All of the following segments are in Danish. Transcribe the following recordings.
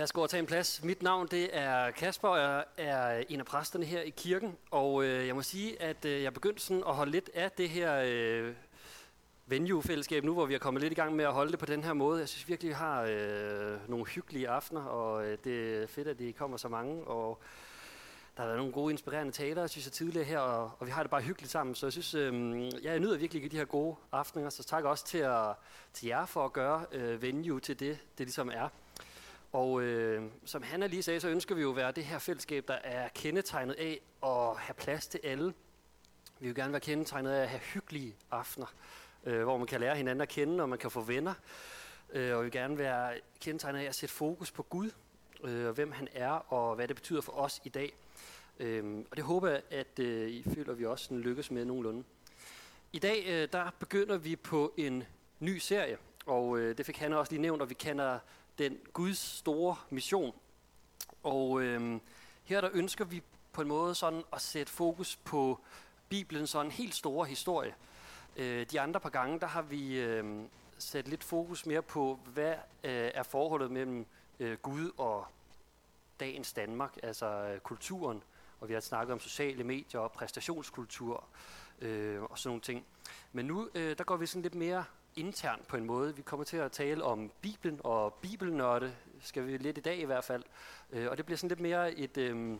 Værsgo at tage en plads. Mit navn det er Kasper, og jeg er en af præsterne her i kirken. Og øh, jeg må sige, at øh, jeg begyndte sådan at holde lidt af det her øh, venue-fællesskab nu, hvor vi er kommet lidt i gang med at holde det på den her måde. Jeg synes virkelig, vi har øh, nogle hyggelige aftener, og øh, det er fedt, at de kommer så mange. Og der har været nogle gode, inspirerende talere, synes jeg, tidligere her, og, og vi har det bare hyggeligt sammen. Så jeg synes, øh, jeg nyder virkelig de her gode aftener, så tak også til, at, til jer for at gøre øh, venue til det, det ligesom er. Og øh, som Hanna lige sagde, så ønsker vi jo at være det her fællesskab, der er kendetegnet af at have plads til alle. Vi vil gerne være kendetegnet af at have hyggelige aftener, øh, hvor man kan lære hinanden at kende, og man kan få venner. Øh, og vi vil gerne være kendetegnet af at sætte fokus på Gud, øh, og hvem han er, og hvad det betyder for os i dag. Øh, og det håber jeg, at øh, I føler, at vi også sådan lykkes med nogenlunde. I dag øh, der begynder vi på en ny serie, og øh, det fik han også lige nævnt, og vi kender den Guds store mission. Og øh, her der ønsker vi på en måde sådan at sætte fokus på Bibelens sådan helt store historie. Øh, de andre par gange, der har vi øh, sat lidt fokus mere på, hvad øh, er forholdet mellem øh, Gud og dagens Danmark, altså øh, kulturen. Og vi har snakket om sociale medier og præstationskultur øh, og sådan nogle ting. Men nu øh, der går vi sådan lidt mere internt på en måde. Vi kommer til at tale om Bibelen og bibelnørde, skal vi lidt i dag i hvert fald. Øh, og det bliver sådan lidt mere et øhm, øh,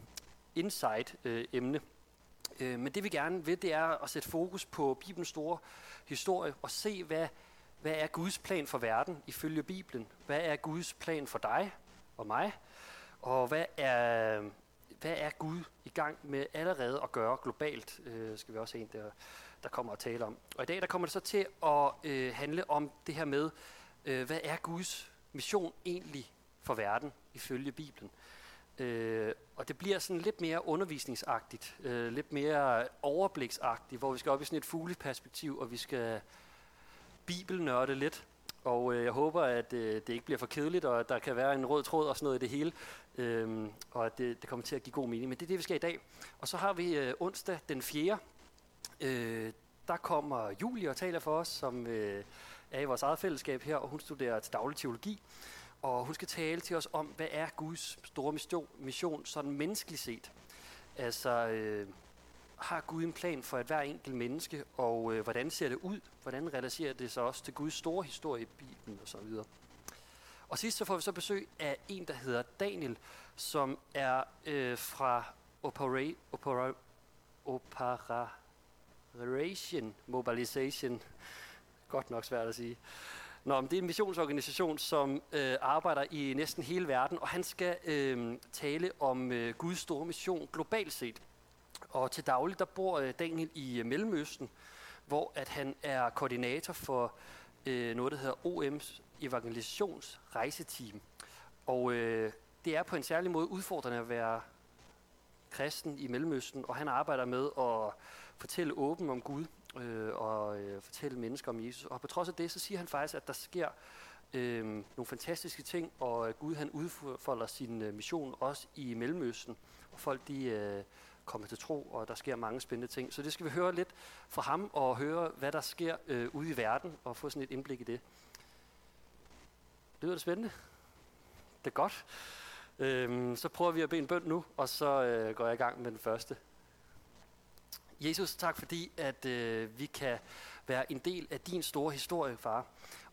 insight-emne. Øh, men det vi gerne vil, det er at sætte fokus på Bibelens store historie og se, hvad, hvad er Guds plan for verden ifølge Bibelen? Hvad er Guds plan for dig og mig? Og hvad er, hvad er Gud i gang med allerede at gøre globalt? Øh, skal vi også ind en der der kommer at tale om. Og i dag der kommer det så til at øh, handle om det her med, øh, hvad er Guds mission egentlig for verden ifølge Bibelen. Øh, og det bliver sådan lidt mere undervisningsagtigt, øh, lidt mere overbliksagtigt, hvor vi skal op i sådan et fugleperspektiv, og vi skal bibelnørde lidt. Og øh, jeg håber, at øh, det ikke bliver for kedeligt, og at der kan være en rød tråd og sådan noget i det hele, øh, og at det, det kommer til at give god mening. Men det er det, vi skal i dag. Og så har vi øh, onsdag den 4 øh, der kommer Julie og taler for os, som øh, er i vores eget fællesskab her, og hun studerer til daglig teologi. Og hun skal tale til os om, hvad er Guds store mission, mission sådan menneskeligt set? Altså, øh, har Gud en plan for et hver enkelt menneske, og øh, hvordan ser det ud? Hvordan relaterer det sig også til Guds store historie i Bibelen og så videre? Og sidst så får vi så besøg af en, der hedder Daniel, som er øh, fra Opera, Opera, Opera, Operation Mobilization. Godt nok svært at sige. Nå, men det er en missionsorganisation, som øh, arbejder i næsten hele verden, og han skal øh, tale om øh, Guds store mission globalt set. Og til daglig, der bor øh, Daniel i øh, Mellemøsten, hvor at han er koordinator for øh, noget, der hedder OM's evangelisationsrejseteam. Og øh, det er på en særlig måde udfordrende at være kristen i Mellemøsten, og han arbejder med at fortælle åben om Gud øh, og øh, fortælle mennesker om Jesus. Og på trods af det, så siger han faktisk, at der sker øh, nogle fantastiske ting, og øh, Gud han udfolder sin øh, mission også i Mellemøsten, og folk de øh, kommer til tro, og der sker mange spændende ting. Så det skal vi høre lidt fra ham, og høre, hvad der sker øh, ude i verden, og få sådan et indblik i det. Lyder det spændende? Det er godt. Øhm, så prøver vi at bede en bøn nu, og så øh, går jeg i gang med den første. Jesus, tak fordi, at øh, vi kan være en del af din store historie, far.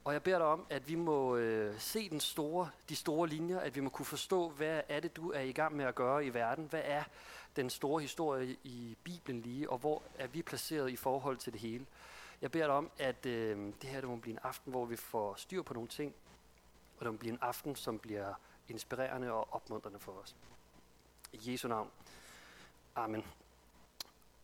Og jeg beder dig om, at vi må øh, se den store, de store linjer, at vi må kunne forstå, hvad er det, du er i gang med at gøre i verden? Hvad er den store historie i Bibelen lige, og hvor er vi placeret i forhold til det hele? Jeg beder dig om, at øh, det her det må blive en aften, hvor vi får styr på nogle ting, og det må blive en aften, som bliver inspirerende og opmuntrende for os. I Jesu navn. Amen.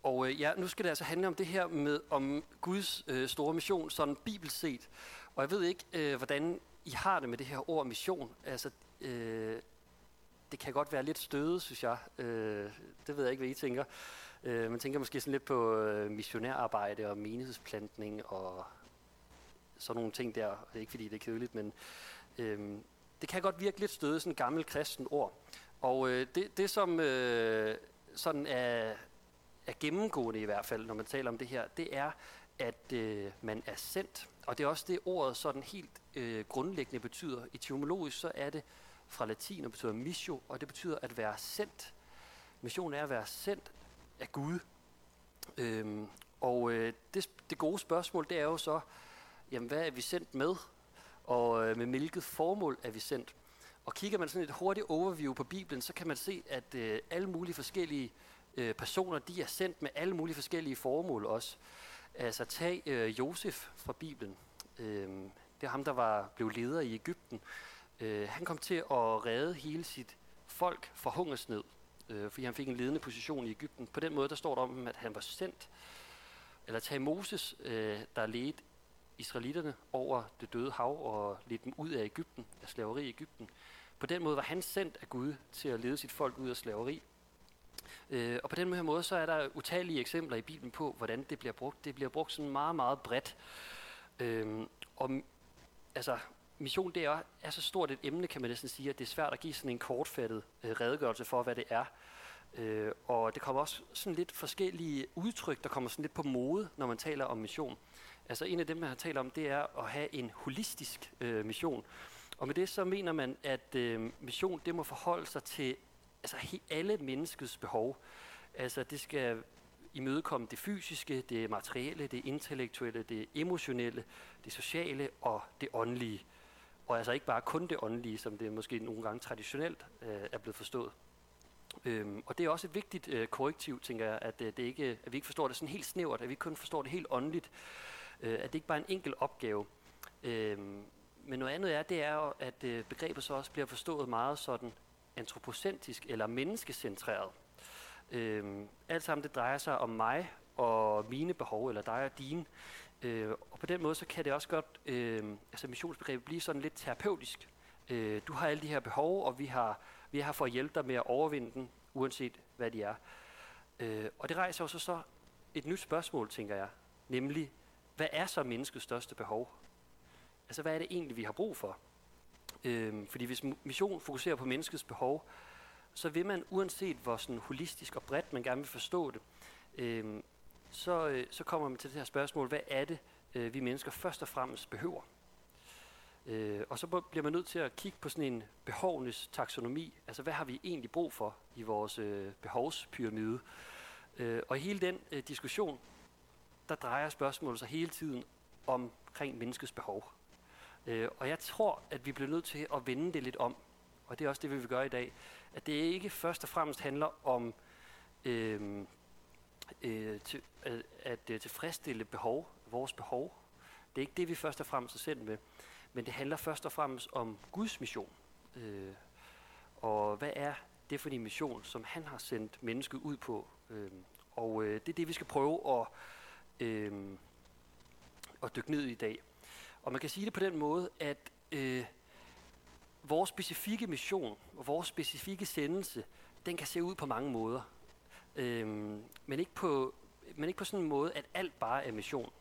Og øh, ja, nu skal det altså handle om det her med om Guds øh, store mission, sådan bibelset. Og jeg ved ikke, øh, hvordan I har det med det her ord mission. Altså, øh, det kan godt være lidt stødet, synes jeg. Øh, det ved jeg ikke, hvad I tænker. Øh, man tænker måske sådan lidt på øh, missionærarbejde og menighedsplantning og sådan nogle ting der. Det er ikke fordi, det er kedeligt, men øh, det kan godt virke lidt stødet, sådan en gammel kristen ord. Og øh, det, det, som øh, sådan er er gennemgående i hvert fald, når man taler om det her, det er, at øh, man er sendt. Og det er også det ordet sådan helt øh, grundlæggende betyder. Etymologisk så er det fra latin og betyder missio, og det betyder at være sendt. Mission er at være sendt af Gud. Øhm, og øh, det, det gode spørgsmål, det er jo så, jamen hvad er vi sendt med? Og øh, med hvilket formål er vi sendt? Og kigger man sådan et hurtigt overview på Bibelen, så kan man se, at øh, alle mulige forskellige øh, øh, personer, de er sendt med alle mulige forskellige formål også. Altså tag øh, Josef fra Bibelen. Øh, det er ham, der var blev leder i Ægypten. Øh, han kom til at redde hele sit folk fra hungersnød, øh, fordi han fik en ledende position i Ægypten. På den måde, der står der om, at han var sendt. Eller tag Moses, øh, der ledte israelitterne over det døde hav og ledte dem ud af Ægypten, af slaveri i Ægypten. På den måde var han sendt af Gud til at lede sit folk ud af slaveri. Øh, og på den her måde, så er der utallige eksempler i Bibelen på, hvordan det bliver brugt. Det bliver brugt sådan meget, meget bredt. Øh, og altså, mission det er, er så stort et emne, kan man næsten sige, at det er svært at give sådan en kortfattet øh, redegørelse for, hvad det er. Øh, og det kommer også sådan lidt forskellige udtryk, der kommer sådan lidt på mode, når man taler om mission. Altså en af dem, man har talt om, det er at have en holistisk øh, mission. Og med det så mener man, at øh, mission det må forholde sig til altså, alle menneskets behov. Altså det skal imødekomme det fysiske, det materielle, det intellektuelle, det emotionelle, det sociale og det åndelige. Og altså ikke bare kun det åndelige, som det måske nogle gange traditionelt øh, er blevet forstået. Øhm, og det er også et vigtigt øh, korrektiv, tænker jeg, at, øh, det ikke, at vi ikke forstår det sådan helt snævert, at vi kun forstår det helt åndeligt, øh, at det ikke bare er en enkel opgave. Øhm, men noget andet er, det er at øh, begrebet så også bliver forstået meget sådan antropocentrisk eller menneskecentreret. Øhm, alt sammen det drejer sig om mig og mine behov, eller dig og dine. Øh, og på den måde, så kan det også godt, øh, altså missionsbegrebet blive sådan lidt terapeutisk. Øh, du har alle de her behov, og vi har, vi er her for at hjælpe dig med at overvinde dem, uanset hvad de er. Øh, og det rejser jo så, så et nyt spørgsmål, tænker jeg, nemlig, hvad er så menneskets største behov? Altså, hvad er det egentlig, vi har brug for? Øh, fordi hvis mission fokuserer på menneskets behov, så vil man, uanset hvor sådan holistisk og bredt man gerne vil forstå det, øh, så, øh, så kommer man til det her spørgsmål, hvad er det, øh, vi mennesker først og fremmest behøver? Øh, og så bliver man nødt til at kigge på sådan en behovenes taksonomi. Altså, hvad har vi egentlig brug for i vores øh, behovspyramide? Øh, og i hele den øh, diskussion, der drejer spørgsmålet sig hele tiden omkring menneskets behov. Øh, og jeg tror, at vi bliver nødt til at vende det lidt om. Og det er også det, vi vil gøre i dag. At det ikke først og fremmest handler om øh, øh, til, øh, at, at tilfredsstille behov, vores behov. Det er ikke det, vi først og fremmest er sendt med. Men det handler først og fremmest om Guds mission. Øh, og hvad er det for en mission, som han har sendt mennesket ud på? Øh, og øh, det er det, vi skal prøve at, øh, at dykke ned i i dag. Og man kan sige det på den måde, at øh, vores specifikke mission, og vores specifikke sendelse, den kan se ud på mange måder. Øh, men, ikke på, men ikke på sådan en måde, at alt bare er mission.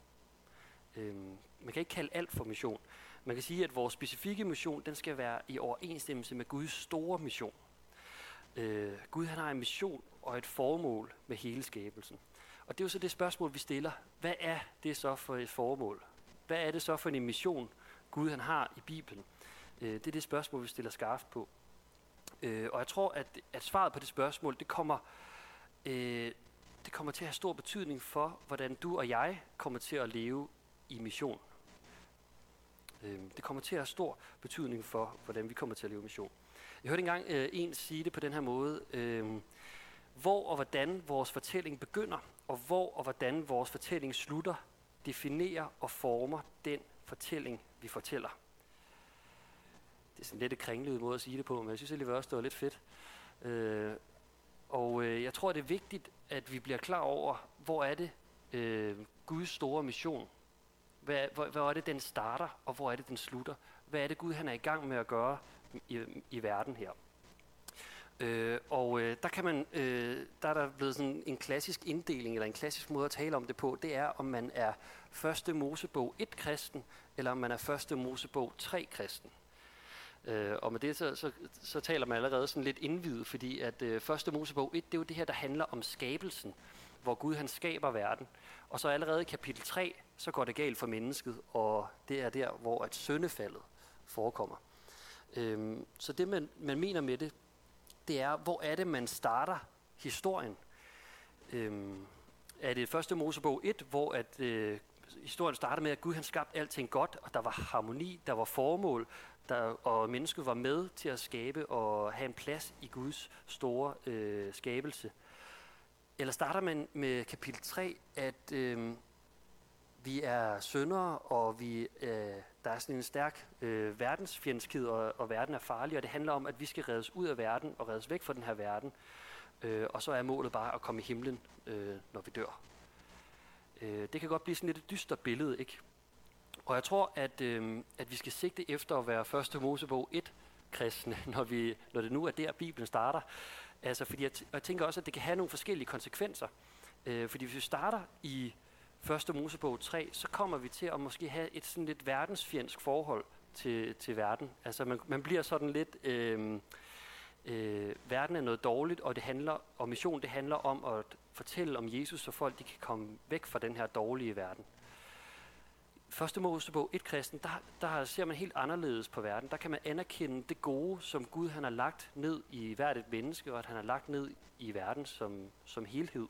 Øh, man kan ikke kalde alt for mission. Man kan sige, at vores specifikke mission, den skal være i overensstemmelse med Guds store mission. Øh, Gud han har en mission og et formål med hele skabelsen. Og det er jo så det spørgsmål, vi stiller. Hvad er det så for et formål? Hvad er det så for en mission, Gud han har i Bibelen? Øh, det er det spørgsmål, vi stiller skarpt på. Øh, og jeg tror, at, at svaret på det spørgsmål, det kommer, øh, det kommer til at have stor betydning for, hvordan du og jeg kommer til at leve i mission. Øh, det kommer til at have stor betydning for, hvordan vi kommer til at leve i mission. Jeg hørte engang øh, en sige det på den her måde. Øh, hvor og hvordan vores fortælling begynder, og hvor og hvordan vores fortælling slutter, definerer og former den fortælling, vi fortæller. Det er sådan lidt et kringlet måde at sige det på, men jeg synes alligevel også, det var lidt fedt. Øh, og øh, jeg tror, det er vigtigt, at vi bliver klar over, hvor er det øh, Guds store mission? Hvad, hvor, hvor er det, den starter, og hvor er det, den slutter? Hvad er det, Gud han er i gang med at gøre i, i verden her? Øh, og øh, der kan man, øh, der er der blevet sådan en klassisk inddeling, eller en klassisk måde at tale om det på, det er, om man er første Mosebog 1 kristen, eller om man er første Mosebog 3 kristen. Øh, og med det så, så, så taler man allerede sådan lidt indvidet, fordi at øh, første Mosebog 1, det er jo det her, der handler om skabelsen, hvor Gud han skaber verden. Og så allerede i kapitel 3, så går det galt for mennesket, og det er der, hvor at syndefaldet forekommer. Øhm, så det, man, man mener med det, det er, hvor er det, man starter historien? Øhm, er det første Mosebog 1, hvor at, øh, historien starter med, at Gud han skabte alting godt, og der var harmoni, der var formål, der, og mennesket var med til at skabe og have en plads i Guds store øh, skabelse. Eller starter man med kapitel 3, at øh, vi er syndere, og vi, øh, der er sådan en stærk øh, verdensfjendskhed, og, og verden er farlig, og det handler om, at vi skal reddes ud af verden og reddes væk fra den her verden. Øh, og så er målet bare at komme i himlen, øh, når vi dør. Øh, det kan godt blive sådan lidt et dystert billede, ikke? Og jeg tror, at, øh, at vi skal sigte efter at være første Mosebog 1 kristne, når, vi, når det nu er der, Bibelen starter. Altså, fordi jeg, jeg tænker også, at det kan have nogle forskellige konsekvenser. Øh, fordi hvis vi starter i første Mosebog 3, så kommer vi til at måske have et sådan lidt verdensfjendsk forhold til, til verden. Altså, man, man bliver sådan lidt... Øh, øh, verden er noget dårligt, og det handler, og mission det handler om at fortælle om Jesus, så folk de kan komme væk fra den her dårlige verden. Første Mosebog, 1 kristen, der, der ser man helt anderledes på verden. Der kan man anerkende det gode, som Gud han har lagt ned i hvert et menneske, og at han har lagt ned i verden som, som helhed.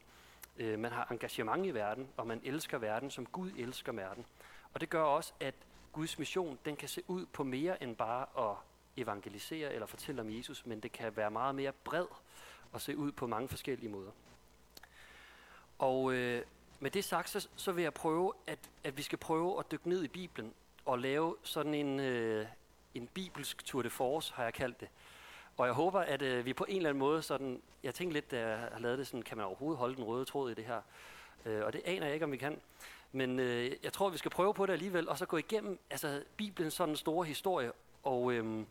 Øh, man har engagement i verden, og man elsker verden, som Gud elsker verden. Og det gør også, at Guds mission, den kan se ud på mere end bare at evangelisere eller fortælle om Jesus, men det kan være meget mere bred og se ud på mange forskellige måder. Og øh, med det sagt, så, så vil jeg prøve, at, at vi skal prøve at dykke ned i Bibelen og lave sådan en, øh, en bibelsk tour de force, har jeg kaldt det. Og jeg håber, at øh, vi på en eller anden måde sådan, jeg tænkte lidt, da jeg har lavet det sådan, kan man overhovedet holde den røde tråd i det her? Øh, og det aner jeg ikke, om vi kan. Men øh, jeg tror, vi skal prøve på det alligevel, og så gå igennem altså, Bibelens sådan store historie. Og øh,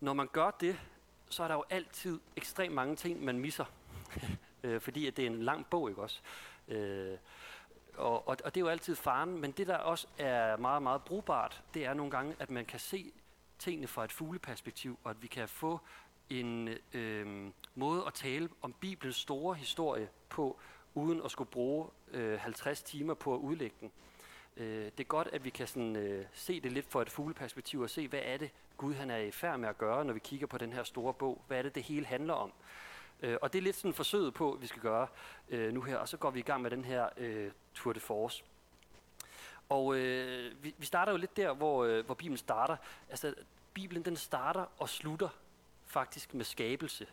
når man gør det, så er der jo altid ekstremt mange ting, man misser. øh, fordi at det er en lang bog, ikke også? Øh, og, og, og det er jo altid faren, men det der også er meget, meget brugbart, det er nogle gange, at man kan se tingene fra et fugleperspektiv, og at vi kan få en øh, måde at tale om Bibelens store historie på, uden at skulle bruge øh, 50 timer på at udlægge den. Øh, det er godt, at vi kan sådan, øh, se det lidt fra et fugleperspektiv og se, hvad er det, Gud han er i færd med at gøre, når vi kigger på den her store bog. Hvad er det, det hele handler om? Øh, og det er lidt sådan forsøget på, at vi skal gøre øh, nu her, og så går vi i gang med den her øh, Tour de Force. Og øh, vi, vi starter jo lidt der, hvor, øh, hvor Bibelen starter. Altså, Bibelen den starter og slutter faktisk med skabelse.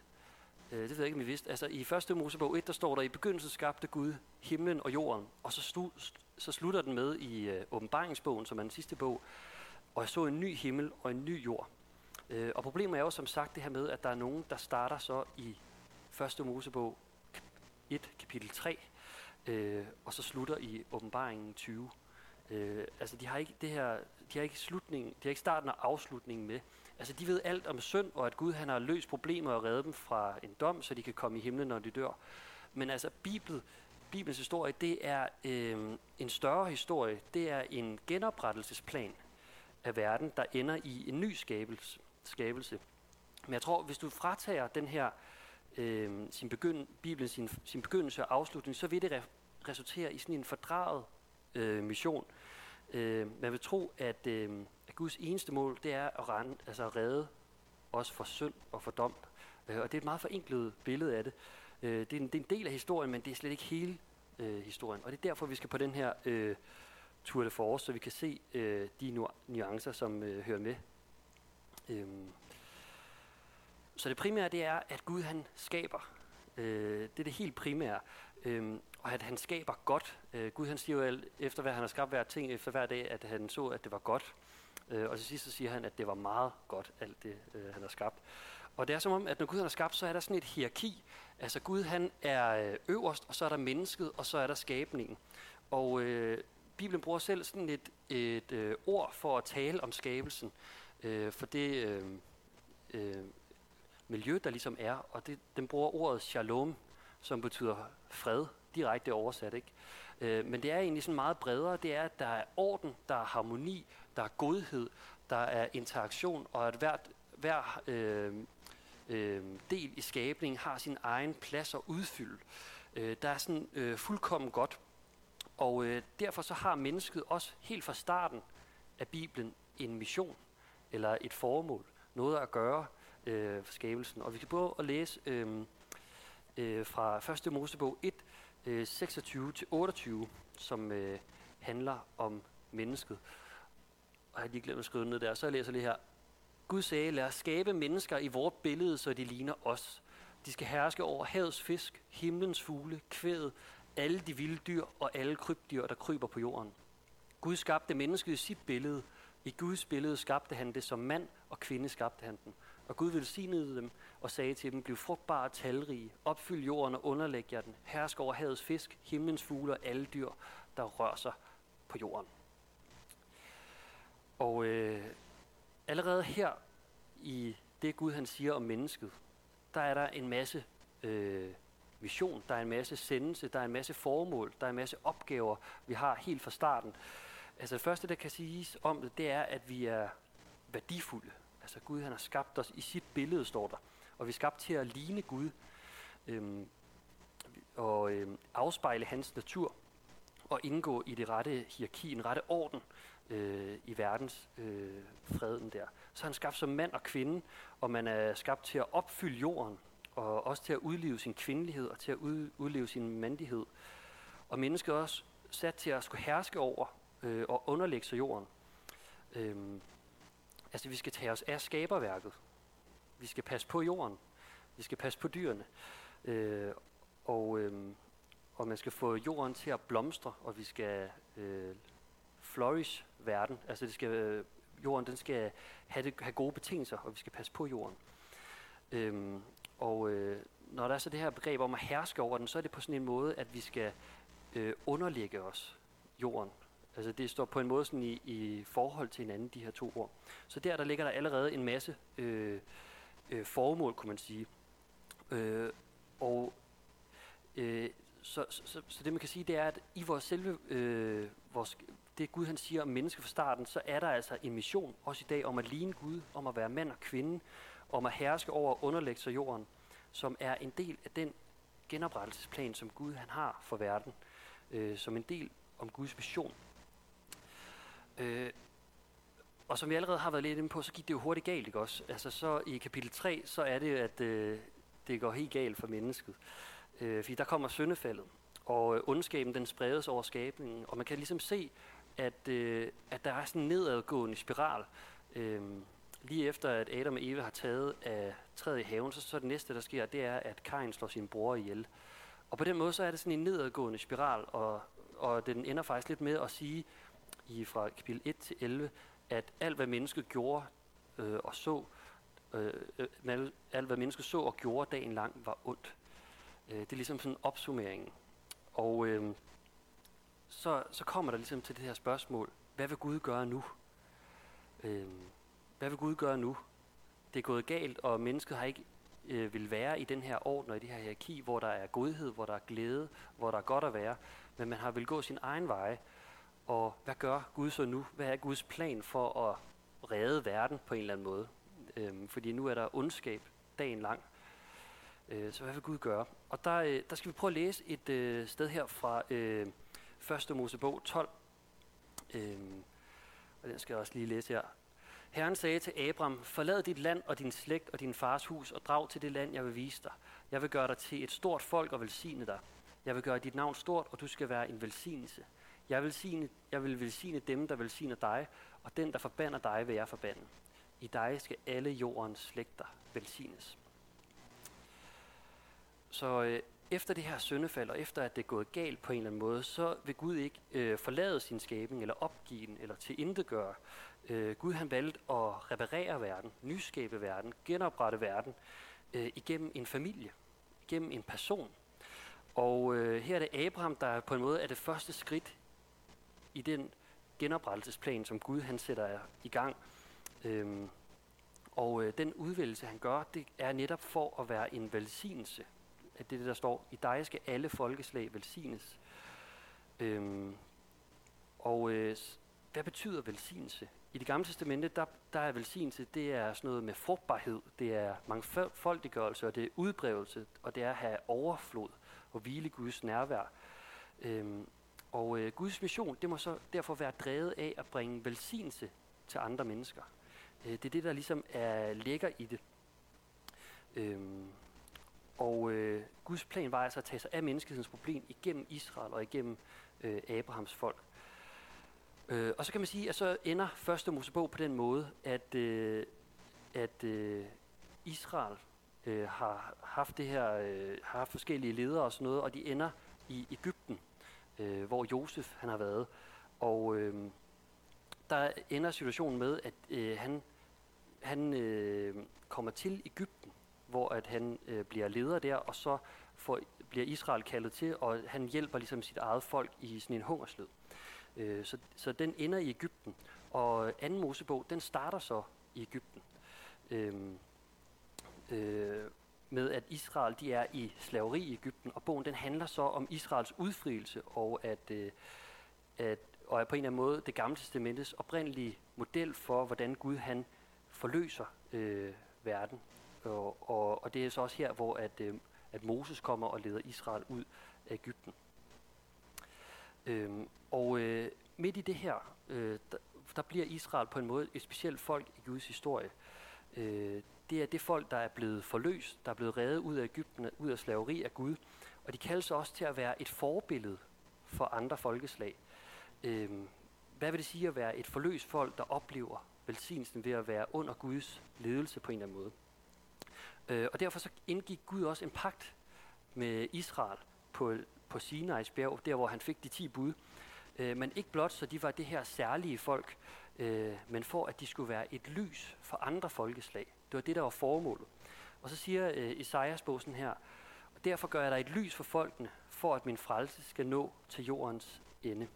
Øh, det ved jeg ikke, om I vidste. Altså, i 1. Mosebog 1, der står der, i begyndelsen skabte Gud himlen og jorden. Og så, slu, så slutter den med i øh, åbenbaringsbogen, som er den sidste bog. Og jeg så en ny himmel og en ny jord. Øh, og problemet er jo som sagt det her med, at der er nogen, der starter så i 1. Mosebog 1, kapitel 3, øh, og så slutter i åbenbaringen 20. Øh, altså de har ikke det her, de har ikke slutningen, de har ikke starten og afslutningen med. Altså de ved alt om synd, og at Gud han har løst problemer og reddet dem fra en dom, så de kan komme i himlen, når de dør. Men altså Bibel, Bibelens historie, det er øh, en større historie. Det er en genoprettelsesplan af verden, der ender i en ny skabelse. skabelse. Men jeg tror, hvis du fratager den her øh, sin begynd, Bibelen sin, sin begyndelse og afslutning, så vil det re- resultere i sådan en fordraget øh, mission. Øh, man vil tro, at, øh, at Guds eneste mål, det er at, rende, altså at redde os for synd og for dom. Øh, og det er et meget forenklet billede af det. Øh, det, er en, det er en del af historien, men det er slet ikke hele øh, historien. Og det er derfor, vi skal på den her øh, tour de force, så vi kan se øh, de nu- nuancer, som øh, hører med. Øh, så det primære, det er, at Gud han skaber. Øh, det er det helt primære. Øh, og at han skaber godt. Øh, Gud han siger jo, efter hvad han har skabt hver ting, efter hver dag, at han så, at det var godt. Øh, og til sidst så siger han, at det var meget godt, alt det, øh, han har skabt. Og det er som om, at når Gud han har skabt, så er der sådan et hierarki. Altså Gud han er øh, øverst, og så er der mennesket, og så er der skabningen. Og øh, Bibelen bruger selv sådan et, et øh, ord for at tale om skabelsen. Øh, for det øh, øh, miljø, der ligesom er. Og det, den bruger ordet shalom, som betyder fred, direkte oversat. ikke. Øh, men det er egentlig sådan meget bredere. Det er, at der er orden, der er harmoni, der er godhed, der er interaktion, og at hvert, hver øh, øh, del i skabningen har sin egen plads og udfylde. Øh, der er sådan øh, fuldkommen godt. Og øh, derfor så har mennesket også helt fra starten af Bibelen en mission eller et formål. noget at gøre øh, for skabelsen. Og vi kan prøve at læse øh, øh, fra 1. Mosebog 1, øh, 26-28, som øh, handler om mennesket. Og jeg har lige glemt at skrive ned der, så jeg læser lige her. Gud sagde, lad os skabe mennesker i vort billede, så de ligner os. De skal herske over havets fisk, himlens fugle, kvædet, alle de vilde dyr og alle krybdyr, der kryber på jorden. Gud skabte mennesket i sit billede. I Guds billede skabte han det som mand, og kvinde skabte han dem. Og Gud velsignede dem og sagde til dem, bliv frugtbare og talrige, opfyld jorden og underlæg jer den, hersk over havets fisk, himlens fugle og alle dyr, der rører sig på jorden. Og øh, allerede her i det Gud han siger om mennesket, der er der en masse øh, mission, der er en masse sendelse, der er en masse formål, der er en masse opgaver, vi har helt fra starten. Altså det første, der kan siges om det, det er, at vi er værdifulde. Altså Gud han har skabt os i sit billede, står der. Og vi er skabt til at ligne Gud øhm, og øhm, afspejle hans natur og indgå i det rette hierarki, en rette orden øh, i verdens øh, freden der. Så er han skabt som mand og kvinde, og man er skabt til at opfylde jorden, og også til at udleve sin kvindelighed og til at ud, udleve sin mandighed. Og mennesket er også sat til at skulle herske over øh, og underlægge sig jorden. Øhm, altså vi skal tage os af skaberværket. Vi skal passe på jorden. Vi skal passe på dyrene. Øh, og, øh, og man skal få jorden til at blomstre, og vi skal øh, flourish verden. Altså det skal, øh, jorden den skal have, det, have gode betingelser, og vi skal passe på jorden. Øhm, og øh, når der er så det her begreb om at herske over den, så er det på sådan en måde, at vi skal øh, underlægge os jorden. Altså det står på en måde sådan i, i forhold til hinanden, de her to ord. Så der, der ligger der allerede en masse øh, øh, formål, kunne man sige. Øh, og øh, så, så, så det man kan sige, det er, at i vores selve, øh, vores, det Gud han siger om mennesker fra starten, så er der altså en mission, også i dag, om at ligne Gud, om at være mand og kvinde, om at herske over og underlægge sig jorden, som er en del af den genoprettelsesplan, som Gud han har for verden, øh, som en del om Guds mission. Øh, og som vi allerede har været lidt inde på, så gik det jo hurtigt galt, ikke også? Altså så i kapitel 3, så er det, at øh, det går helt galt for mennesket. Øh, fordi der kommer syndefaldet, og øh, ondskaben den spredes over skabningen, og man kan ligesom se, at, øh, at der er sådan en nedadgående spiral. Øh, lige efter at Adam og Eva har taget af træet i haven, så, så det næste, der sker, det er, at Kain slår sin bror ihjel. Og på den måde, så er det sådan en nedadgående spiral, og, og den ender faktisk lidt med at sige, i fra kapitel 1 til 11, at alt hvad mennesket gjorde øh, og så, øh, øh alt hvad mennesket så og gjorde dagen lang, var ondt. Øh, det er ligesom sådan en opsummering. Og øh, så, så kommer der ligesom til det her spørgsmål, hvad vil Gud gøre nu? Øh, hvad vil Gud gøre nu? Det er gået galt, og mennesket har ikke øh, vil være i den her orden og i det her hierarki, hvor der er godhed, hvor der er glæde, hvor der er godt at være, men man har vil gå sin egen vej. Og hvad gør Gud så nu? Hvad er Guds plan for at redde verden på en eller anden måde? Øhm, fordi nu er der ondskab dagen lang. Øh, så hvad vil Gud gøre? Og der, øh, der skal vi prøve at læse et øh, sted her fra øh, 1. Mosebog 12. Øhm, og den skal jeg også lige læse her. Herren sagde til Abram, forlad dit land og din slægt og din fars hus og drag til det land, jeg vil vise dig. Jeg vil gøre dig til et stort folk og velsigne dig. Jeg vil gøre dit navn stort, og du skal være en velsignelse. Jeg vil, signe, jeg vil velsigne dem, der velsigner dig, og den, der forbander dig, vil jeg forbande. I dig skal alle jordens slægter velsignes. Så øh, efter det her syndefald, og efter at det er gået galt på en eller anden måde, så vil Gud ikke øh, forlade sin skabning, eller opgive den, eller tilintetgøre. Øh, Gud han valgte at reparere verden, nyskabe verden, genoprette verden, øh, igennem en familie, igennem en person. Og øh, her er det Abraham, der på en måde er det første skridt i den genoprettelsesplan, som Gud han sætter i gang. Øhm, og øh, den udvælgelse, han gør, det er netop for at være en velsignelse. At det er det, der står, i dig skal alle folkeslag velsignes. Øhm, og øh, hvad betyder velsignelse? I det gamle testamente, der, der er velsignelse, det er sådan noget med frugtbarhed, det er mangfoldiggørelse, og det er udbrevelse, og det er at have overflod og hvile Guds nærvær. Øhm, og øh, Guds mission, det må så derfor være drevet af at bringe velsignelse til andre mennesker. Øh, det er det, der ligesom er lækker i det. Øhm, og øh, Guds plan var altså at tage sig af menneskehedens problem igennem Israel og igennem øh, Abrahams folk. Øh, og så kan man sige, at så ender første Mosebog på den måde, at, øh, at øh, Israel øh, har haft det her, øh, har haft forskellige ledere og sådan noget, og de ender i Ægypten, øh, hvor Josef han har været. Og øh, der ender situationen med, at øh, han, han øh, kommer til Ægypten, hvor at han øh, bliver leder der, og så får, bliver Israel kaldet til, og han hjælper ligesom sit eget folk i sådan en hungerslød. Øh, så, så den ender i Ægypten, og anden Mosebog, den starter så i Ægypten. Øh, øh, med at Israel de er i slaveri i Ægypten, og bogen den handler så om Israels udfrielse, og at, øh, at og er på en eller anden måde det gamle testamentets oprindelige model for, hvordan Gud han forløser øh, verden. Og, og, og det er så også her, hvor at, øh, at Moses kommer og leder Israel ud af Ægypten. Øhm, og øh, midt i det her, øh, der, der bliver Israel på en måde et specielt folk i Guds historie. Øh, det er det folk, der er blevet forløst, der er blevet reddet ud af Ægypten, ud af slaveri af Gud. Og de kaldes også til at være et forbillede for andre folkeslag. Øhm, hvad vil det sige at være et forløst folk, der oplever velsignelsen ved at være under Guds ledelse på en eller anden måde? Øh, og derfor så indgik Gud også en pagt med Israel på, på Sinai's bjerg, der hvor han fik de ti bud. Øh, men ikke blot så de var det her særlige folk, øh, men for at de skulle være et lys for andre folkeslag. Det var det, der var formålet. Og så siger øh, Isaias bog sådan her, og derfor gør jeg dig et lys for folkene, for at min frelse skal nå til jordens ende.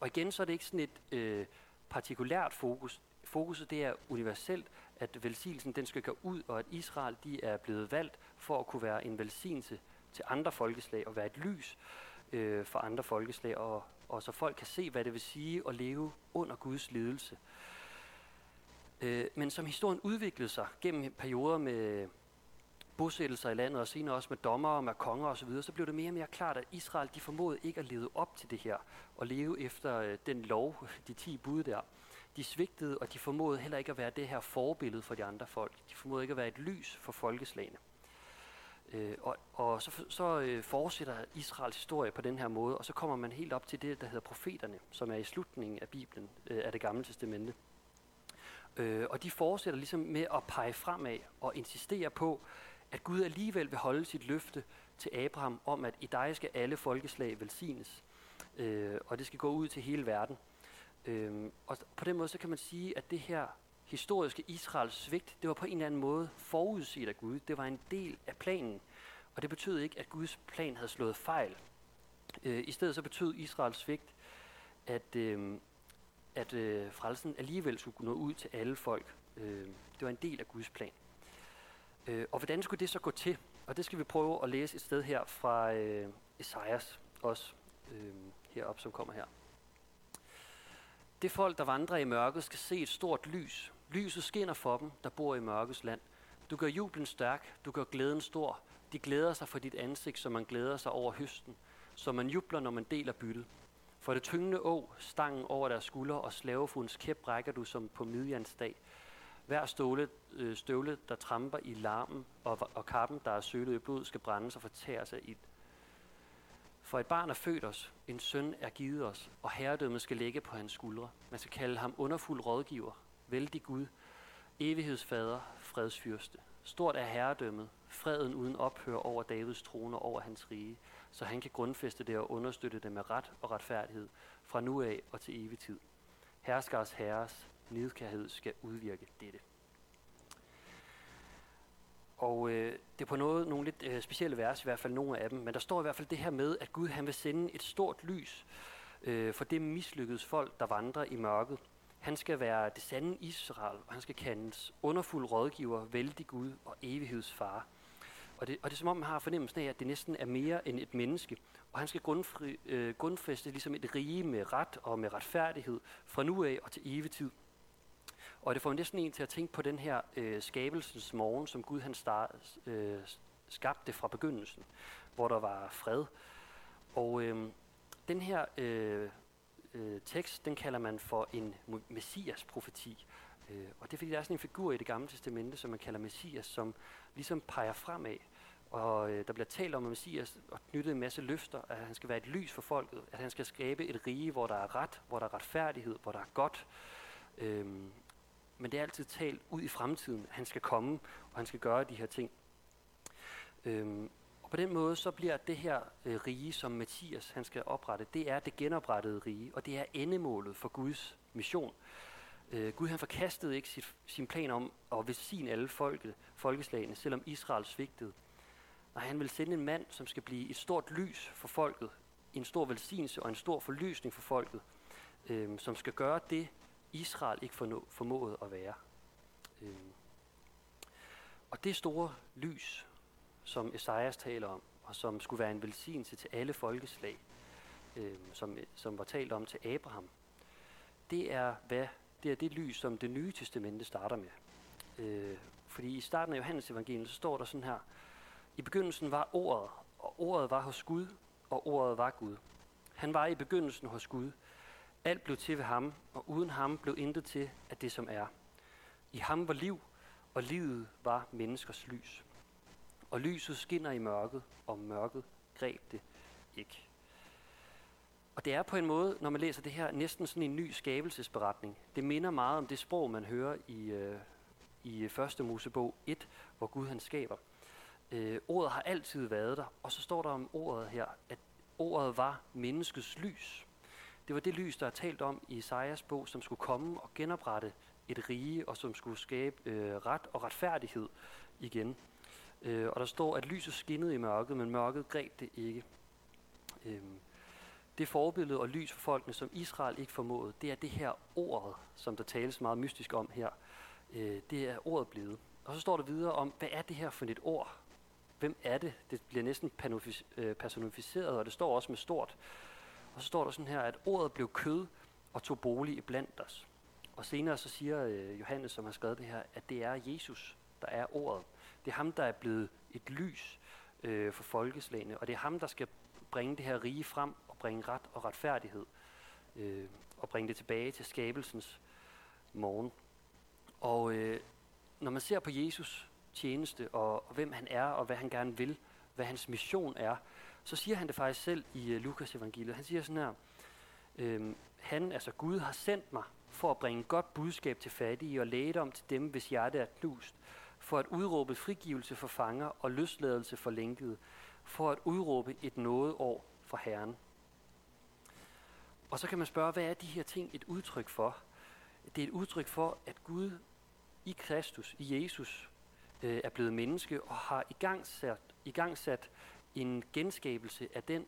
Og igen, så er det ikke sådan et øh, partikulært fokus. Fokuset det er universelt, at velsignelsen den skal gå ud, og at Israel de er blevet valgt for at kunne være en velsignelse til andre folkeslag og være et lys øh, for andre folkeslag, og, og så folk kan se, hvad det vil sige at leve under Guds ledelse. Øh, men som historien udviklede sig gennem perioder med bosættelser i landet, og senere også med dommere, og med konger osv., så, videre, så blev det mere og mere klart, at Israel de formåede ikke at leve op til det her, og leve efter øh, den lov, de ti bud der. De svigtede, og de formåede heller ikke at være det her forbillede for de andre folk. De formåede ikke at være et lys for folkeslagene. Øh, og og så, så øh, fortsætter Israels historie på den her måde, og så kommer man helt op til det, der hedder profeterne, som er i slutningen af Bibelen, øh, af det gamle testamente. Øh, og de fortsætter ligesom med at pege fremad og insistere på, at Gud alligevel vil holde sit løfte til Abraham om, at i dig skal alle folkeslag velsignes, øh, og det skal gå ud til hele verden. Øh, og på den måde så kan man sige, at det her historiske Israels svigt, det var på en eller anden måde forudset af Gud. Det var en del af planen, og det betød ikke, at Guds plan havde slået fejl. Øh, I stedet så betød Israels svigt, at, øh, at øh, frelsen alligevel skulle nå ud til alle folk. Øh, det var en del af Guds plan. Øh, og hvordan skulle det så gå til? Og det skal vi prøve at læse et sted her fra øh, Esajas også, øh, heroppe som kommer her. Det folk, der vandrer i mørket, skal se et stort lys. Lyset skinner for dem, der bor i mørkets land. Du gør jublen stærk, du gør glæden stor. De glæder sig for dit ansigt, som man glæder sig over høsten. Som man jubler, når man deler byttet. For det tyngende å, stangen over deres skulder og slavefunds kæp rækker du som på midjans dag. Hver ståle, øh, støvle, der tramper i larmen, og, og kappen, der er sølet i blod, skal brændes og fortæres af ild. For et barn er født os, en søn er givet os, og herredømmet skal ligge på hans skuldre. Man skal kalde ham underfuld rådgiver, vældig Gud, evighedsfader, fredsfyrste. Stort er herredømmet, freden uden ophør over Davids trone over hans rige, så han kan grundfæste det og understøtte det med ret og retfærdighed fra nu af og til evig tid. Herskers herres nidkærhed skal udvirke dette. Og øh, det er på noget, nogle lidt øh, specielle vers, i hvert fald nogle af dem, men der står i hvert fald det her med, at Gud han vil sende et stort lys øh, for det mislykkedes folk, der vandrer i mørket. Han skal være det sande Israel, og han skal kendes underfuld rådgiver, vældig Gud og evighedsfar. Og det, og det er som om, man har fornemmelsen af, at det næsten er mere end et menneske. Og han skal grundfri, øh, grundfæste ligesom et rige med ret og med retfærdighed fra nu af og til evigtid. Og det får næsten en til at tænke på den her øh, skabelsens morgen, som Gud han start, øh, skabte fra begyndelsen, hvor der var fred. Og øh, den her øh, øh, tekst, den kalder man for en messias profeti. Øh, og det er fordi, der er sådan en figur i det gamle testamente, som man kalder Messias, som ligesom peger fremad. Og øh, der bliver talt om, at Messias og knyttet en masse løfter, at han skal være et lys for folket, at han skal skabe et rige, hvor der er ret, hvor der er retfærdighed, hvor der er godt. Øhm, men det er altid talt ud i fremtiden. Han skal komme, og han skal gøre de her ting. Øhm, og på den måde så bliver det her øh, rige, som Mathias han skal oprette, det er det genoprettede rige, og det er endemålet for Guds mission. Øh, Gud han forkastede ikke sit, sin plan om at velsigne alle folket, folkeslagene, selvom Israel svigtede. Nej, han vil sende en mand, som skal blive et stort lys for folket, en stor velsignelse og en stor forløsning for folket, øh, som skal gøre det, Israel ikke fornå, formåede at være. Øh. Og det store lys, som Esajas taler om, og som skulle være en velsignelse til alle folkeslag, øh, som, som var talt om til Abraham, det er, hvad, det er det lys, som det nye testamente starter med. Øh, fordi i starten af Johannes evangeliet, så står der sådan her, i begyndelsen var ordet, og ordet var hos Gud, og ordet var Gud. Han var i begyndelsen hos Gud. Alt blev til ved ham, og uden ham blev intet til af det, som er. I ham var liv, og livet var menneskers lys. Og lyset skinner i mørket, og mørket greb det ikke. Og det er på en måde, når man læser det her, næsten sådan en ny skabelsesberetning. Det minder meget om det sprog, man hører i, øh, i første Mosebog 1, hvor Gud han skaber. Øh, ordet har altid været der, og så står der om ordet her, at ordet var menneskets lys. Det var det lys, der er talt om i Isaias bog, som skulle komme og genoprette et rige, og som skulle skabe øh, ret og retfærdighed igen. Øh, og der står, at lyset skinnede i mørket, men mørket greb det ikke. Øh, det forbillede og lys for folkene, som Israel ikke formåede, det er det her ordet, som der tales meget mystisk om her. Øh, det er ordet blevet. Og så står der videre om, hvad er det her for et ord? Hvem er det? Det bliver næsten øh, personificeret, og det står også med stort. Og så står der sådan her, at ordet blev kød og tog bolig i blandt os. Og senere så siger øh, Johannes, som har skrevet det her, at det er Jesus, der er ordet. Det er ham, der er blevet et lys øh, for folkeslagene, og det er ham, der skal bringe det her rige frem bringe ret og retfærdighed øh, og bringe det tilbage til skabelsens morgen. Og øh, når man ser på Jesus tjeneste og, og hvem han er og hvad han gerne vil, hvad hans mission er, så siger han det faktisk selv i øh, Lukas evangeliet. Han siger sådan her, øh, han, altså Gud, har sendt mig for at bringe godt budskab til fattige og lægedom til dem, hvis hjerte er knust, for at udråbe frigivelse for fanger og løsladelse for lænkede, for at udråbe et nådeår fra Herren. Og så kan man spørge, hvad er de her ting et udtryk for? Det er et udtryk for, at Gud i Kristus, i Jesus, øh, er blevet menneske og har igangsat, igangsat en genskabelse af den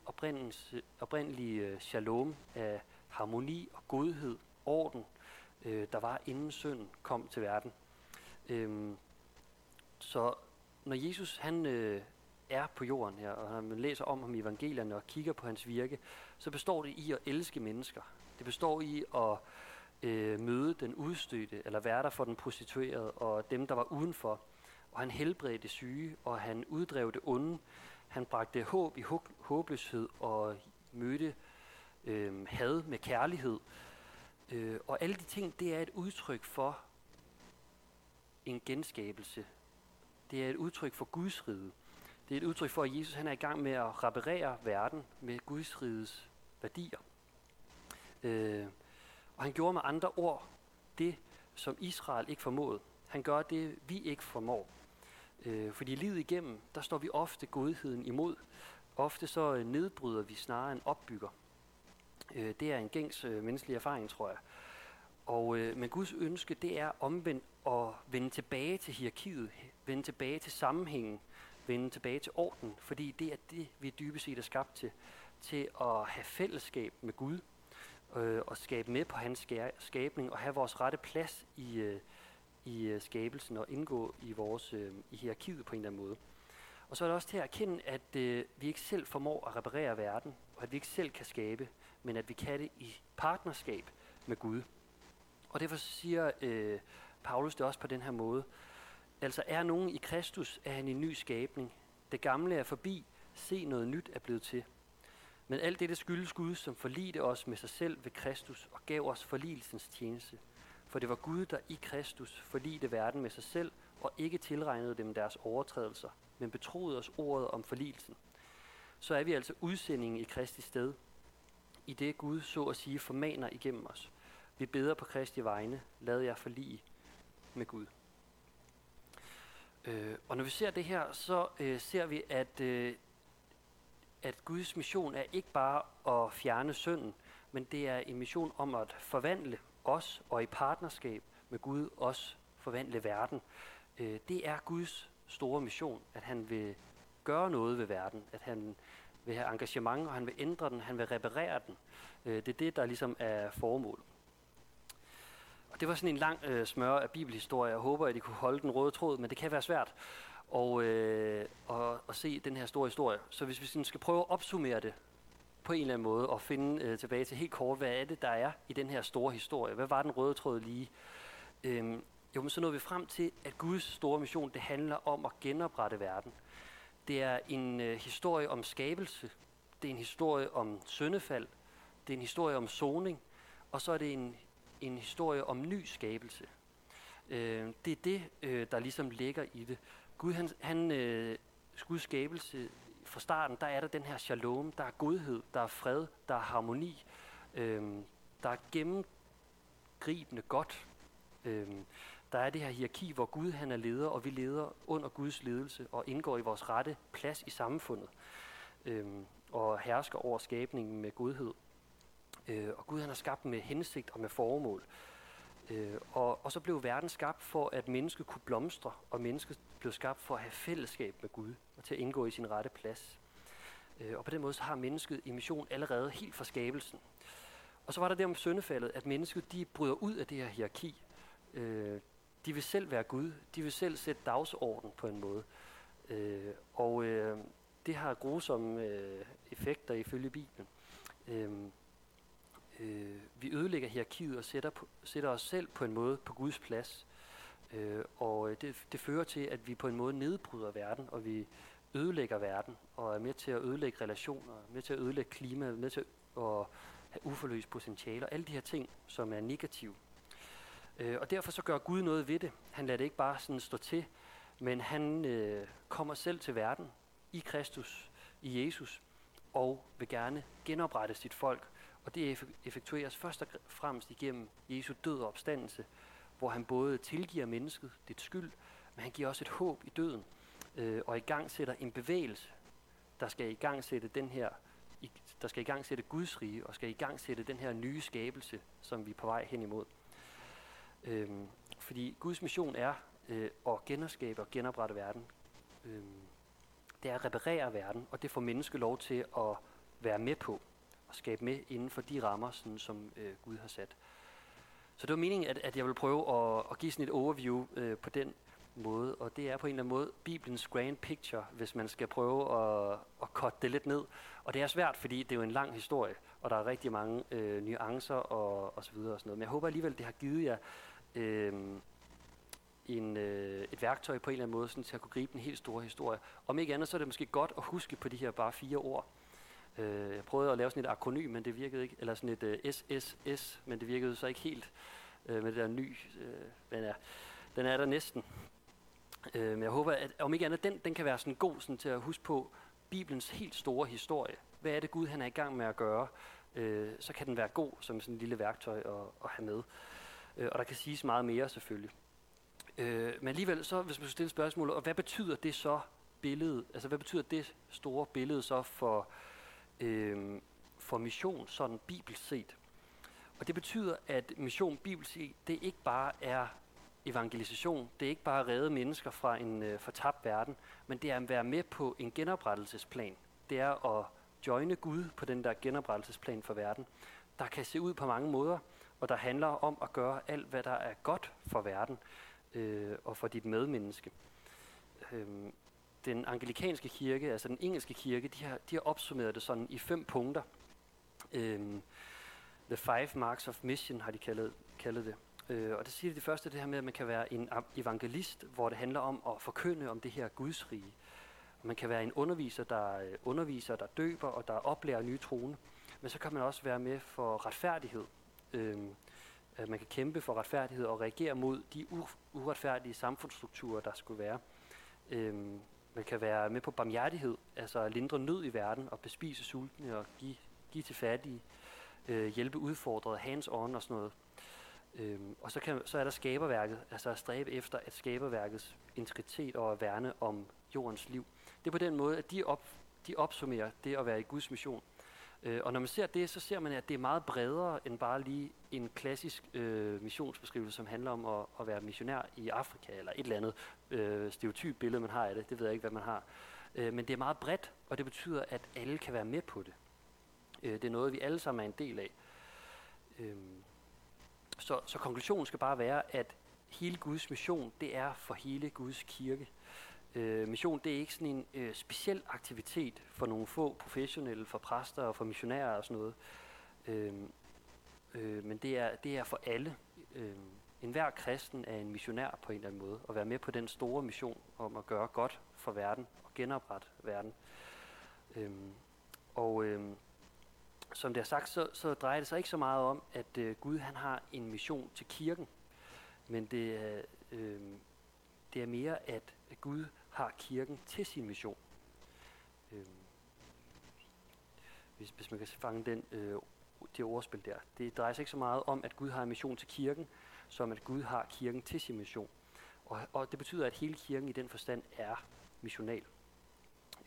oprindelige øh, shalom af harmoni og godhed, orden, øh, der var inden synden kom til verden. Øhm, så når Jesus han øh, er på jorden her, og man læser om ham i evangelierne og kigger på hans virke, så består det i at elske mennesker. Det består i at øh, møde den udstødte, eller være der for den prostituerede, og dem, der var udenfor. Og han helbredte syge, og han uddrev det onde. Han bragte håb i håbløshed og mødte øh, had med kærlighed. Øh, og alle de ting, det er et udtryk for en genskabelse. Det er et udtryk for Guds rige. Det er et udtryk for, at Jesus han er i gang med at reparere verden med Guds riges værdier. Øh, og han gjorde med andre ord det, som Israel ikke formåede. Han gør det, vi ikke formår. Øh, fordi livet igennem, der står vi ofte godheden imod. Ofte så øh, nedbryder vi snarere end opbygger. Øh, det er en gængs øh, menneskelig erfaring, tror jeg. Og, øh, men Guds ønske, det er omvendt at vende tilbage til hierarkiet, vende tilbage til sammenhængen, vende tilbage til orden, fordi det er det, vi dybest set er skabt til, til at have fællesskab med Gud, øh, og skabe med på hans skabning, og have vores rette plads i, øh, i øh, skabelsen og indgå i vores øh, i hierarkiet på en eller anden måde. Og så er det også til at erkende, at øh, vi ikke selv formår at reparere verden, og at vi ikke selv kan skabe, men at vi kan det i partnerskab med Gud. Og derfor siger øh, Paulus det også på den her måde. Altså er nogen i Kristus, er han en ny skabning. Det gamle er forbi, se noget nyt er blevet til. Men alt det skyldes Gud, som forlidte os med sig selv ved Kristus og gav os forligelsens tjeneste For det var Gud, der i Kristus forlidte verden med sig selv, og ikke tilregnede dem deres overtrædelser, men betroede os ordet om forligelsen. Så er vi altså udsendingen i Kristi sted, i det Gud så at sige formaner igennem os. Vi beder på Kristi vegne, lad jer forlige med Gud. Øh, og når vi ser det her, så øh, ser vi, at, øh, at Guds mission er ikke bare at fjerne synden, men det er en mission om at forvandle os og i partnerskab med Gud også forvandle verden. Øh, det er Guds store mission, at han vil gøre noget ved verden, at han vil have engagement, og han vil ændre den, han vil reparere den. Øh, det er det, der ligesom er formål. Og det var sådan en lang øh, smør af bibelhistorie. Jeg håber, at I kunne holde den røde tråd, men det kan være svært at, øh, at, at se den her store historie. Så hvis vi sådan skal prøve at opsummere det på en eller anden måde, og finde øh, tilbage til helt kort, hvad er det, der er i den her store historie? Hvad var den røde tråd lige? Øhm, jo, men så nåede vi frem til, at Guds store mission, det handler om at genoprette verden. Det er en øh, historie om skabelse. Det er en historie om syndefald. Det er en historie om soning. Og så er det en, en historie om ny skabelse. Øh, det er det, øh, der ligesom ligger i det. Gud, han, han øh, Guds skabelse fra starten, der er der den her shalom, der er godhed, der er fred, der er harmoni, øh, der er gennemgribende godt. Øh, der er det her hierarki, hvor Gud han er leder, og vi leder under Guds ledelse og indgår i vores rette plads i samfundet øh, og hersker over skabningen med godhed. Øh, og Gud han har skabt med hensigt og med formål. Øh, og, og så blev verden skabt for, at mennesket kunne blomstre, og mennesket blev skabt for at have fællesskab med Gud og til at indgå i sin rette plads. Øh, og på den måde så har mennesket i mission allerede helt fra skabelsen. Og så var der det om syndefaldet, at mennesket de bryder ud af det her hierarki. Øh, de vil selv være Gud. De vil selv sætte dagsorden på en måde. Øh, og øh, det har grusomme øh, effekter ifølge Bibelen. Øh, øh, vi ødelægger hierarkiet og sætter, på, sætter os selv på en måde på Guds plads. Øh, og øh, det, det fører til, at vi på en måde nedbryder verden, og vi ødelægger verden, og er med til at ødelægge relationer, med til at ødelægge klimaet, med til at have uforløst potentiale, og alle de her ting, som er negative. Øh, og derfor så gør Gud noget ved det. Han lader det ikke bare sådan stå til, men han øh, kommer selv til verden i Kristus, i Jesus, og vil gerne genoprette sit folk. Og det effektueres først og fremmest igennem Jesu død og opstandelse, hvor han både tilgiver mennesket dit skyld, men han giver også et håb i døden, øh, og i gang sætter en bevægelse, der skal i gang sætte den her, i, der skal i gang sætte Guds rige, og skal i gang sætte den her nye skabelse, som vi er på vej hen imod. Øhm, fordi Guds mission er øh, at genskabe og genoprette verden. Øhm, det er at reparere verden, og det får menneske lov til at være med på skabe med inden for de rammer, sådan, som øh, Gud har sat. Så det var meningen, at, at jeg vil prøve at, at give sådan et overview øh, på den måde, og det er på en eller anden måde Bibelens grand picture, hvis man skal prøve at, at korte det lidt ned. Og det er svært, fordi det er jo en lang historie, og der er rigtig mange øh, nuancer og, og så videre og sådan noget. Men jeg håber alligevel, det har givet jer øh, en, øh, et værktøj på en eller anden måde, sådan, til at kunne gribe den helt store historie. Om ikke andet, så er det måske godt at huske på de her bare fire ord. Øh, jeg prøvede at lave sådan et akronym, men det virkede ikke, eller sådan et øh, SSS, men det virkede så ikke helt øh, med det der ny. Øh, men ja, den er der næsten. Øh, men jeg håber, at om ikke andet, den, den kan være sådan god sådan, til at huske på Bibelens helt store historie. Hvad er det Gud, han er i gang med at gøre? Øh, så kan den være god som sådan en lille værktøj at, at have med. Øh, og der kan siges meget mere selvfølgelig. Øh, men alligevel, så, hvis man stille spørgsmålet, og hvad betyder det så billede, altså hvad betyder det store billede så for, øh, øh, for mission, sådan bibelsk set? Og det betyder, at mission bibelsk set, det ikke bare er evangelisation, det er ikke bare at redde mennesker fra en øh, fortabt verden, men det er at være med på en genoprettelsesplan. Det er at joine Gud på den der genoprettelsesplan for verden, der kan se ud på mange måder, og der handler om at gøre alt, hvad der er godt for verden øh, og for dit medmenneske. Øh, den anglikanske kirke, altså den engelske kirke, de har, de har opsummeret det sådan i fem punkter. Øhm, the five marks of mission har de kaldet, kaldet det. Øh, og det siger det første, det her med, at man kan være en evangelist, hvor det handler om at forkynde om det her Guds rige. Man kan være en underviser, der øh, underviser, der døber og der oplærer nye troende. Men så kan man også være med for retfærdighed. Øh, At man kan kæmpe for retfærdighed og reagere mod de uretfærdige samfundsstrukturer, der skulle være. Øhm, man kan være med på barmhjertighed, altså lindre nød i verden og bespise sultne og give, give til fattige, øh, hjælpe udfordrede, hands on og sådan noget. Øhm, og så, kan, så er der skaberværket, altså at stræbe efter at skaberværkets integritet og at værne om jordens liv. Det er på den måde, at de, op, de opsummerer det at være i Guds mission. Øh, og når man ser det, så ser man, at det er meget bredere end bare lige en klassisk øh, missionsbeskrivelse, som handler om at, at være missionær i Afrika, eller et eller andet øh, stereotyp billede, man har af det. Det ved jeg ikke, hvad man har. Øh, men det er meget bredt, og det betyder, at alle kan være med på det. Øh, det er noget, vi alle sammen er en del af. Øh, så, så konklusionen skal bare være, at hele Guds mission, det er for hele Guds kirke. Øh, mission, det er ikke sådan en øh, speciel aktivitet for nogle få professionelle, for præster og for missionærer og sådan noget. Øh, øh, men det er, det er for alle. Øh, en hver kristen er en missionær på en eller anden måde, og være med på den store mission om at gøre godt for verden og genoprette verden. Øh, og øh, som det er sagt, så, så drejer det sig ikke så meget om, at øh, Gud han har en mission til kirken, men det er, øh, det er mere, at Gud har kirken til sin mission. Øh, hvis, hvis man kan fange den, øh, det ordspil der. Det drejer sig ikke så meget om, at Gud har en mission til kirken, som at Gud har kirken til sin mission. Og, og det betyder, at hele kirken i den forstand er missional.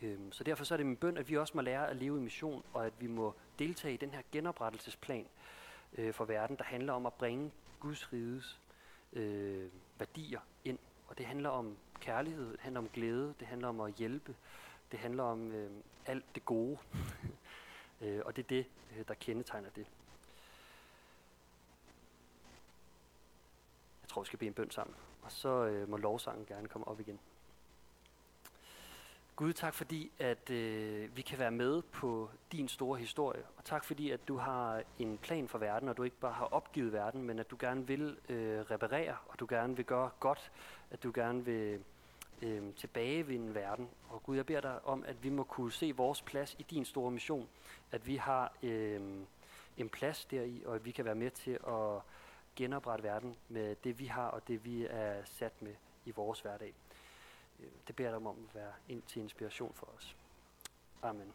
Øhm, så derfor så er det min bøn, at vi også må lære at leve i mission, og at vi må deltage i den her genoprettelsesplan øh, for verden, der handler om at bringe Guds riges øh, værdier ind. Og det handler om kærlighed, det handler om glæde, det handler om at hjælpe, det handler om øh, alt det gode. øh, og det er det, øh, der kendetegner det. Jeg tror, vi skal bede en bøn sammen. Og så øh, må lovsangen gerne komme op igen. Gud, tak fordi, at øh, vi kan være med på din store historie. Og tak fordi, at du har en plan for verden, og du ikke bare har opgivet verden, men at du gerne vil øh, reparere, og du gerne vil gøre godt, at du gerne vil øh, tilbagevinde verden. Og Gud, jeg beder dig om, at vi må kunne se vores plads i din store mission. At vi har øh, en plads deri, og at vi kan være med til at genoprette verden med det, vi har, og det, vi er sat med i vores hverdag. Øh, det beder jeg dig om at være ind til inspiration for os. Amen.